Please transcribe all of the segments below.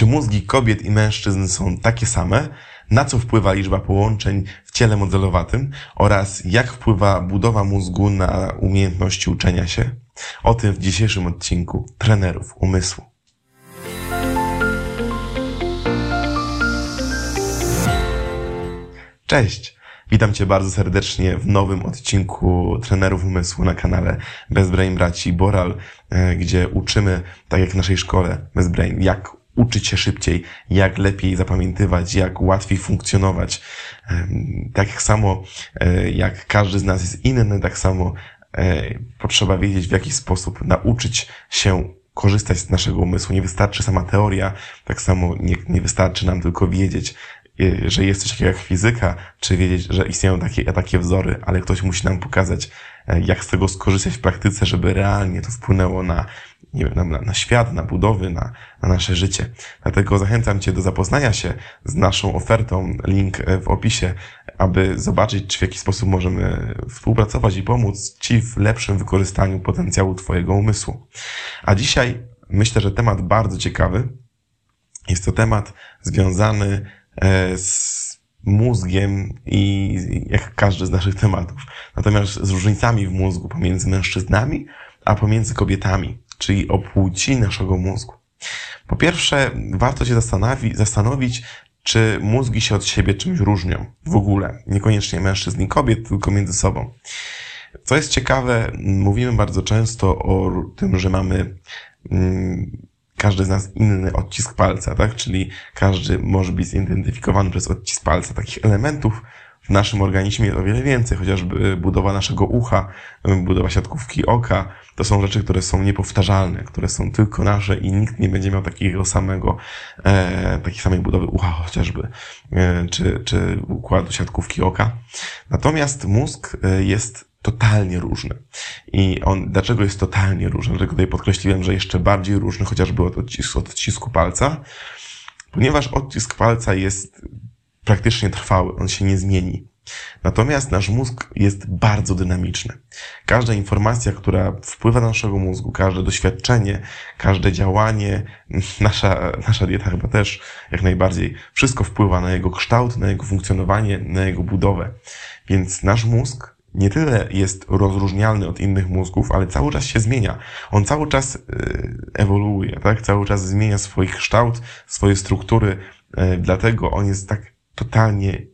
Czy mózgi kobiet i mężczyzn są takie same? Na co wpływa liczba połączeń w ciele modelowatym? Oraz jak wpływa budowa mózgu na umiejętności uczenia się? O tym w dzisiejszym odcinku trenerów umysłu. Cześć! Witam Cię bardzo serdecznie w nowym odcinku Trenerów Umysłu na kanale Bezbrain Braci Boral, e, gdzie uczymy, tak jak w naszej szkole Bezbrain, jak uczyć się szybciej, jak lepiej zapamiętywać, jak łatwiej funkcjonować. Tak samo e, jak każdy z nas jest inny, tak samo e, potrzeba wiedzieć, w jaki sposób nauczyć się korzystać z naszego umysłu. Nie wystarczy sama teoria, tak samo nie, nie wystarczy nam tylko wiedzieć, e, że jest coś takiego jak fizyka, czy wiedzieć, że istnieją takie, takie wzory, ale ktoś musi nam pokazać, jak z tego skorzystać w praktyce, żeby realnie to wpłynęło na nie wiem, na, na świat, na budowy, na, na nasze życie. Dlatego zachęcam Cię do zapoznania się z naszą ofertą, link w opisie, aby zobaczyć, czy w jaki sposób możemy współpracować i pomóc Ci w lepszym wykorzystaniu potencjału Twojego umysłu. A dzisiaj myślę, że temat bardzo ciekawy. Jest to temat związany e, z mózgiem i jak każdy z naszych tematów. Natomiast z różnicami w mózgu pomiędzy mężczyznami, a pomiędzy kobietami czyli o płci naszego mózgu. Po pierwsze, warto się zastanowić, zastanowić, czy mózgi się od siebie czymś różnią w ogóle. Niekoniecznie mężczyzn i kobiet, tylko między sobą. Co jest ciekawe, mówimy bardzo często o tym, że mamy mm, każdy z nas inny odcisk palca, tak? Czyli każdy może być zidentyfikowany przez odcisk palca. Takich elementów w naszym organizmie jest o wiele więcej, chociażby budowa naszego ucha, budowa siatkówki oka, to są rzeczy, które są niepowtarzalne, które są tylko nasze i nikt nie będzie miał takiego samego, e, takiej samej budowy ucha chociażby, e, czy, czy układu siatkówki oka. Natomiast mózg e, jest totalnie różny. I on, dlaczego jest totalnie różny? Dlatego tutaj podkreśliłem, że jeszcze bardziej różny chociażby od odcisku, od odcisku palca, ponieważ odcisk palca jest praktycznie trwały, on się nie zmieni. Natomiast nasz mózg jest bardzo dynamiczny. Każda informacja, która wpływa na naszego mózgu, każde doświadczenie, każde działanie, nasza, nasza dieta chyba też jak najbardziej, wszystko wpływa na jego kształt, na jego funkcjonowanie, na jego budowę. Więc nasz mózg nie tyle jest rozróżnialny od innych mózgów, ale cały czas się zmienia. On cały czas y, ewoluuje, tak? Cały czas zmienia swój kształt, swoje struktury, y, dlatego on jest tak totalnie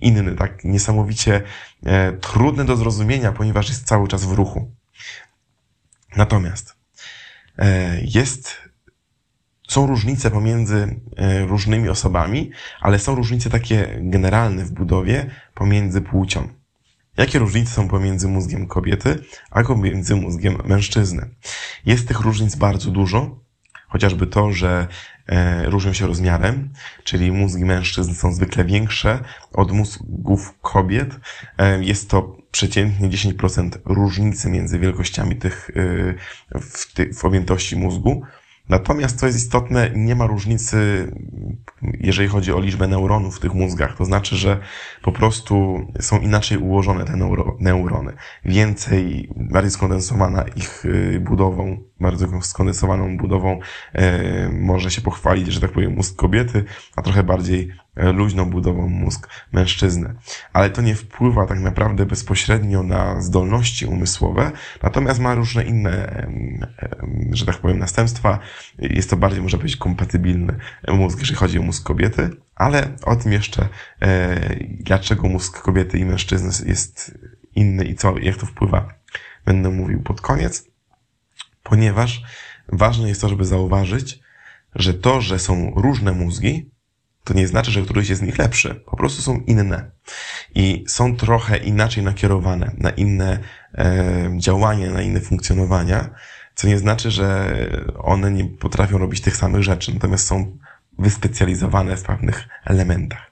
inny, tak niesamowicie e, trudny do zrozumienia, ponieważ jest cały czas w ruchu. Natomiast e, jest, są różnice pomiędzy e, różnymi osobami, ale są różnice takie generalne w budowie pomiędzy płcią. Jakie różnice są pomiędzy mózgiem kobiety, a pomiędzy mózgiem mężczyzny? Jest tych różnic bardzo dużo, chociażby to, że E, różnią się rozmiarem, czyli mózgi mężczyzn są zwykle większe od mózgów kobiet. E, jest to przeciętnie 10% różnicy między wielkościami tych e, w, ty, w objętości mózgu. Natomiast, co jest istotne, nie ma różnicy, jeżeli chodzi o liczbę neuronów w tych mózgach. To znaczy, że po prostu są inaczej ułożone te neuro, neurony. Więcej, bardziej skondensowana ich y, budową, bardzo skondensowaną budową e, może się pochwalić, że tak powiem, mózg kobiety, a trochę bardziej luźną budową mózg mężczyzny. Ale to nie wpływa tak naprawdę bezpośrednio na zdolności umysłowe, natomiast ma różne inne, że tak powiem, następstwa. Jest to bardziej, może być, kompatybilny mózg, jeżeli chodzi o mózg kobiety, ale o tym jeszcze, e, dlaczego mózg kobiety i mężczyzny jest inny i co, jak to wpływa, będę mówił pod koniec, ponieważ ważne jest to, żeby zauważyć, że to, że są różne mózgi, to nie znaczy, że któryś jest z nich lepszy. Po prostu są inne. I są trochę inaczej nakierowane na inne e, działania, na inne funkcjonowania, co nie znaczy, że one nie potrafią robić tych samych rzeczy, natomiast są wyspecjalizowane w pewnych elementach.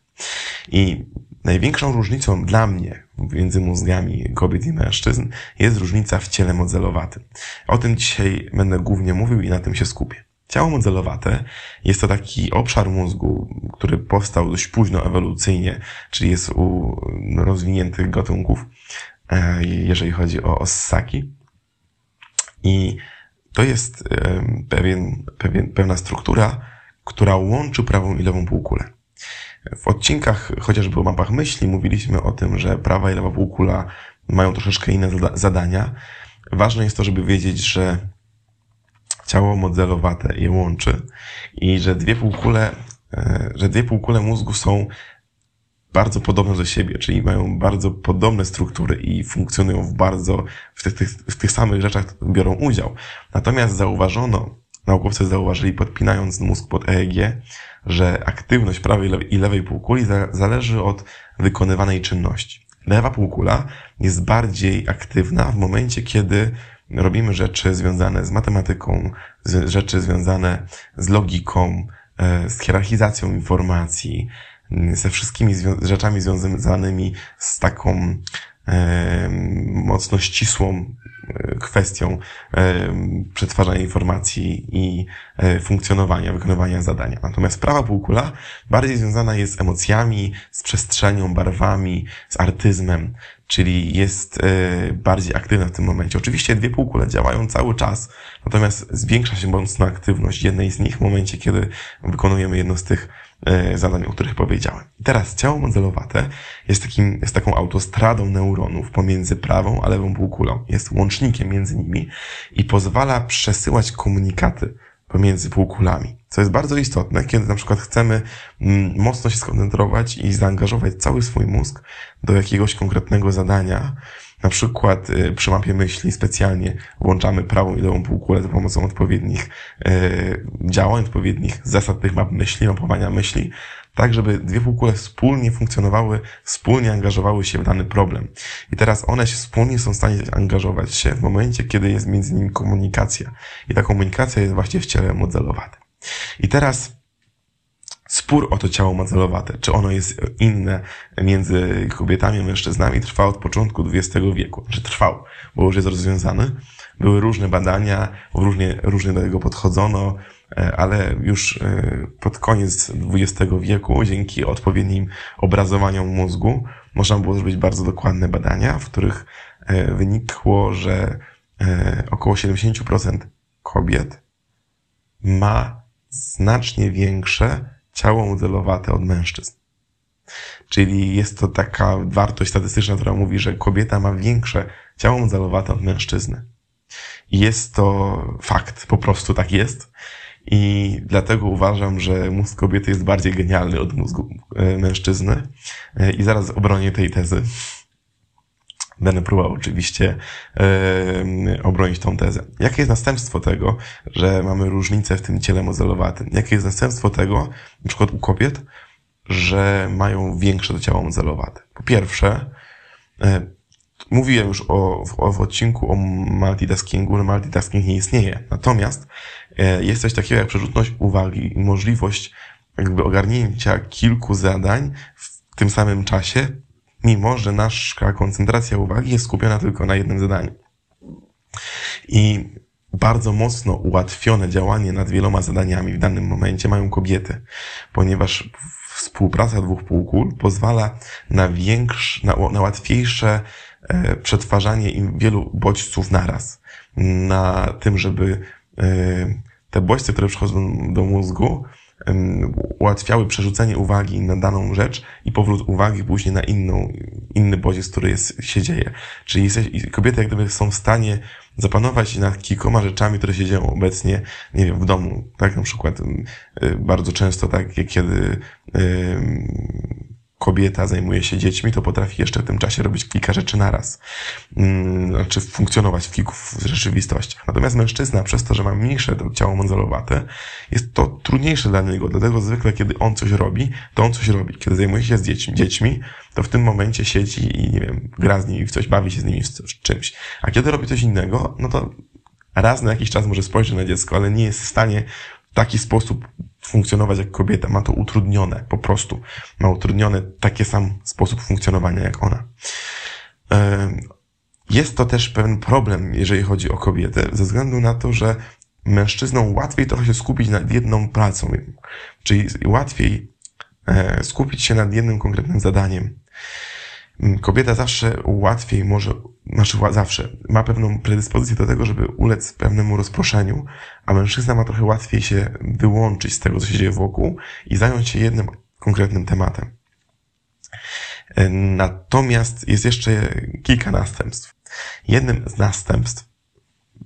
I największą różnicą dla mnie między mózgami kobiet i mężczyzn jest różnica w ciele modelowatym. O tym dzisiaj będę głównie mówił i na tym się skupię. Ciało modelowate jest to taki obszar mózgu, który powstał dość późno ewolucyjnie, czyli jest u rozwiniętych gatunków, e, jeżeli chodzi o ossaki. I to jest pewien, pewien, pewna struktura, która łączy prawą i lewą półkulę. W odcinkach, chociażby o mapach myśli, mówiliśmy o tym, że prawa i lewa półkula mają troszeczkę inne zadania. Ważne jest to, żeby wiedzieć, że ciało modelowate je łączy i że dwie półkule, e, że dwie półkule mózgu są bardzo podobne do siebie, czyli mają bardzo podobne struktury i funkcjonują w bardzo, w tych, tych, w tych samych rzeczach biorą udział. Natomiast zauważono, naukowcy zauważyli, podpinając mózg pod EEG, że aktywność prawej i lewej półkuli zależy od wykonywanej czynności. Lewa półkula jest bardziej aktywna w momencie, kiedy robimy rzeczy związane z matematyką, rzeczy związane z logiką, e, z hierarchizacją informacji, ze wszystkimi rzeczami związanymi z taką mocno ścisłą e, kwestią e, przetwarzania informacji i e, funkcjonowania, wykonywania zadania. Natomiast prawa półkula bardziej związana jest z emocjami, z przestrzenią, barwami, z artyzmem, czyli jest e, bardziej aktywna w tym momencie. Oczywiście dwie półkule działają cały czas, natomiast zwiększa się mocno aktywność jednej z nich w momencie, kiedy wykonujemy jedno z tych E, zadań, o których powiedziałem. I teraz ciało modelowate jest, takim, jest taką autostradą neuronów pomiędzy prawą a lewą półkulą. Jest łącznikiem między nimi i pozwala przesyłać komunikaty pomiędzy półkulami. Co jest bardzo istotne, kiedy na przykład chcemy mm, mocno się skoncentrować i zaangażować cały swój mózg do jakiegoś konkretnego zadania, na przykład y, przy mapie myśli specjalnie włączamy prawą i lewą półkulę za pomocą odpowiednich y, działań, odpowiednich zasad tych map myśli, mapowania myśli, tak żeby dwie półkule wspólnie funkcjonowały, wspólnie angażowały się w dany problem. I teraz one się wspólnie są w stanie angażować się w momencie, kiedy jest między nimi komunikacja. I ta komunikacja jest właśnie w ciele modelowanym. I teraz Spór o to ciało modelowate, czy ono jest inne między kobietami a mężczyznami, trwał od początku XX wieku. Znaczy trwał, bo już jest rozwiązany. Były różne badania, różnie, różnie do tego podchodzono, ale już e, pod koniec XX wieku, dzięki odpowiednim obrazowaniom mózgu, można było zrobić bardzo dokładne badania, w których e, wynikło, że około 70% kobiet ma znacznie większe ciało modelowate od mężczyzn. Czyli jest to taka wartość statystyczna, która mówi, że kobieta ma większe ciało modelowate od mężczyzny. Jest to fakt, po prostu tak jest. I dlatego uważam, że mózg kobiety jest bardziej genialny od mózgu e, mężczyzny. E, I zaraz obronię tej tezy. Będę próbował oczywiście yy, obronić tą tezę. Jakie jest następstwo tego, że mamy różnice w tym ciele modelowatym? Jakie jest następstwo tego, na przykład u kobiet, że mają większe to ciało modelowate? Po pierwsze, yy, mówiłem już o, w, w odcinku o multitaskingu, że multitasking nie istnieje. Natomiast jest coś takiego jak przerzutność uwagi i możliwość jakby ogarnięcia kilku zadań w tym samym czasie, mimo że nasza koncentracja uwagi jest skupiona tylko na jednym zadaniu. I bardzo mocno ułatwione działanie nad wieloma zadaniami w danym momencie mają kobiety, ponieważ współpraca dwóch półkul pozwala na większe, na, na łatwiejsze e, przetwarzanie im wielu bodźców naraz. Na tym, żeby e, te bodźce, które przychodzą do mózgu, ułatwiały przerzucenie uwagi na daną rzecz i powrót uwagi później na inną, inny bodziec, który jest, się dzieje. Czyli jesteś, kobiety jak gdyby są w stanie zapanować nad kilkoma rzeczami, które się dzieją obecnie, nie wiem, w domu. Tak, na przykład y, bardzo często tak, kiedy kobieta zajmuje się dziećmi, to potrafi jeszcze w tym czasie robić kilka rzeczy naraz. Znaczy funkcjonować w kilku rzeczywistościach. Natomiast mężczyzna, przez to, że ma mniejsze to ciało modelowate, jest to trudniejsze dla niego. Dlatego zwykle, kiedy on coś robi, to on coś robi. Kiedy zajmuje się z dziećmi, dziećmi to w tym momencie siedzi i, nie wiem, gra z nimi w coś, bawi się z nimi w coś, czymś. A kiedy robi coś innego, no to raz na jakiś czas może spojrzeć na dziecko, ale nie jest w stanie w taki sposób funkcjonować jak kobieta. Ma to utrudnione, po prostu. Ma utrudniony taki sam sposób funkcjonowania jak ona. Jest to też pewien problem, jeżeli chodzi o kobietę, ze względu na to, że mężczyznom łatwiej trochę się skupić nad jedną pracą, czyli łatwiej e, skupić się nad jednym konkretnym zadaniem. mm, kobieta zawsze łatwiej może, znaczy zawsze, ma pewną predyspozycję do tego, żeby ulec pewnemu rozproszeniu, a mężczyzna ma trochę łatwiej się wyłączyć z tego, co się dzieje wokół i zająć się jednym konkretnym tematem. E, natomiast jest jeszcze kilka następstw. Jednym z następstw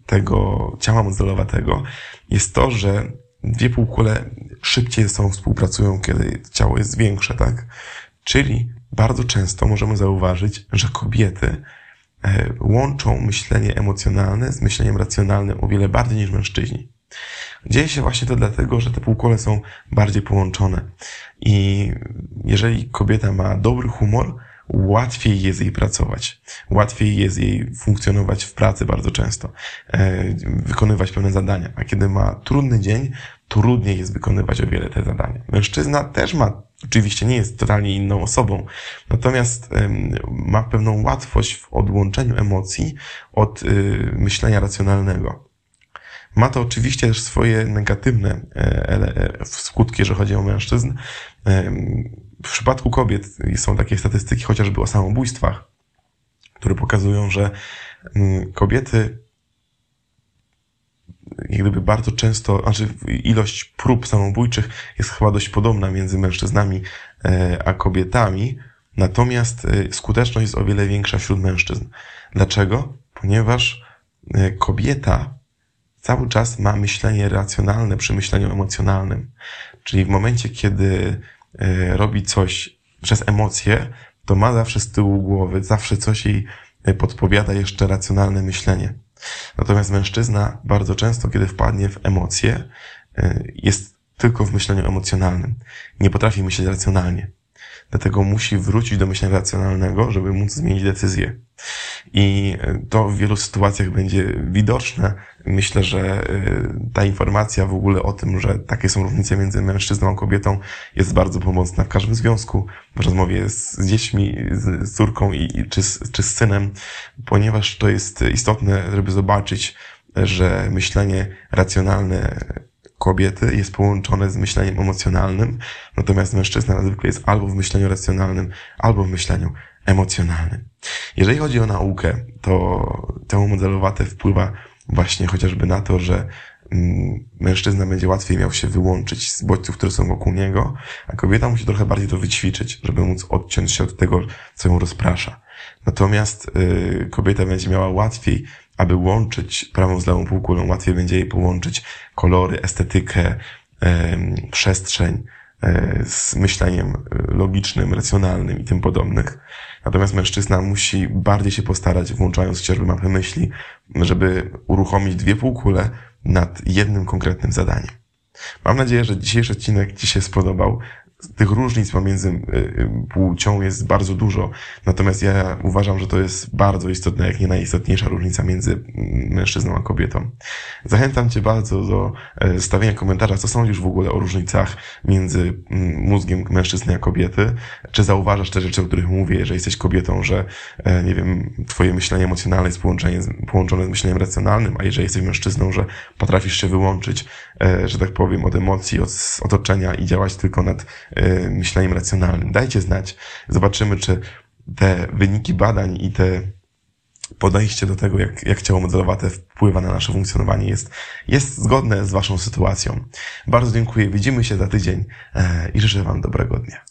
tego ciała modelowatego jest to, że dwie półkule szybciej ze sobą współpracują, kiedy ciało jest większe, tak? Czyli bardzo często możemy zauważyć, że kobiety e, łączą myślenie emocjonalne z myśleniem racjonalnym o wiele bardziej niż mężczyźni. Dzieje się właśnie to dlatego, że te półkole są bardziej połączone. I jeżeli kobieta ma dobry humor, łatwiej jest jej pracować, łatwiej jest jej funkcjonować w pracy bardzo często, e, wykonywać pewne zadania. A kiedy ma trudny dzień, trudniej jest wykonywać o wiele te zadania. Mężczyzna też ma, oczywiście nie jest totalnie inną osobą, natomiast ma pewną łatwość w odłączeniu emocji od y, myślenia racjonalnego. Ma to oczywiście też swoje negatywne e, e, skutki, jeżeli chodzi o mężczyzn. W przypadku kobiet są takie statystyki chociażby o samobójstwach, które pokazują, że mm, kobiety jak gdyby bardzo często, znaczy ilość prób samobójczych jest chyba dość podobna między mężczyznami e, a kobietami, natomiast skuteczność jest o wiele większa wśród mężczyzn. Dlaczego? Ponieważ kobieta cały czas ma myślenie racjonalne przy myśleniu emocjonalnym. Czyli w momencie, kiedy e, robi coś przez emocje, to ma zawsze z tyłu głowy, zawsze coś jej e, podpowiada jeszcze racjonalne myślenie. Natomiast mężczyzna bardzo często, kiedy wpadnie w emocje, e, jest tylko w myśleniu emocjonalnym. Nie potrafi myśleć racjonalnie. Dlatego musi wrócić do myślenia racjonalnego, żeby móc zmienić decyzję. I to w wielu sytuacjach będzie widoczne. Myślę, że y, ta informacja w ogóle o tym, że takie są różnice między mężczyzną a kobietą jest bardzo pomocna w każdym związku, w rozmowie z dziećmi, z córką i, czy, czy z synem, ponieważ to jest istotne, żeby zobaczyć, że myślenie racjonalne kobiety jest połączone z myśleniem emocjonalnym, natomiast mężczyzna zwykle jest albo w myśleniu racjonalnym, albo w myśleniu emocjonalnym. Jeżeli chodzi o naukę, to temu modelowate wpływa właśnie chociażby na to, że mm, mężczyzna będzie łatwiej miał się wyłączyć z bodźców, które są wokół niego, a kobieta musi trochę bardziej to wyćwiczyć, żeby móc odciąć się od tego, co ją rozprasza. Natomiast y, kobieta będzie miała łatwiej, aby łączyć prawą z lewą półkulą, łatwiej będzie jej połączyć kolory, estetykę, y, przestrzeń, E, z myśleniem e, logicznym, racjonalnym i tym podobnych. Natomiast mężczyzna musi bardziej się postarać, włączając chociażby mapę myśli, żeby uruchomić dwie półkule nad jednym konkretnym zadaniem. Mam nadzieję, że dzisiejszy odcinek Ci się spodobał tych różnic pomiędzy y, y, płcią jest bardzo dużo. Natomiast ja uważam, że to jest bardzo istotna, jak nie najistotniejsza różnica między mm, mężczyzną a kobietą. Zachęcam Cię bardzo do e, stawienia komentarza, co sądzisz w ogóle o różnicach między mm, mózgiem mężczyzny a kobiety. Czy zauważasz te rzeczy, o których mówię, że jesteś kobietą, że, e, nie wiem, Twoje myślenie emocjonalne jest połączone, połączone z myśleniem racjonalnym, a jeżeli jesteś mężczyzną, że potrafisz się wyłączyć, e, że tak powiem, od emocji, od otoczenia i działać tylko nad myśleniem racjonalnym. Dajcie znać. Zobaczymy, czy te wyniki badań i te podejście do tego, jak, jak ciało modelowate wpływa na nasze funkcjonowanie jest, jest zgodne z Waszą sytuacją. Bardzo dziękuję. Widzimy się za tydzień e, i życzę Wam dobrego dnia.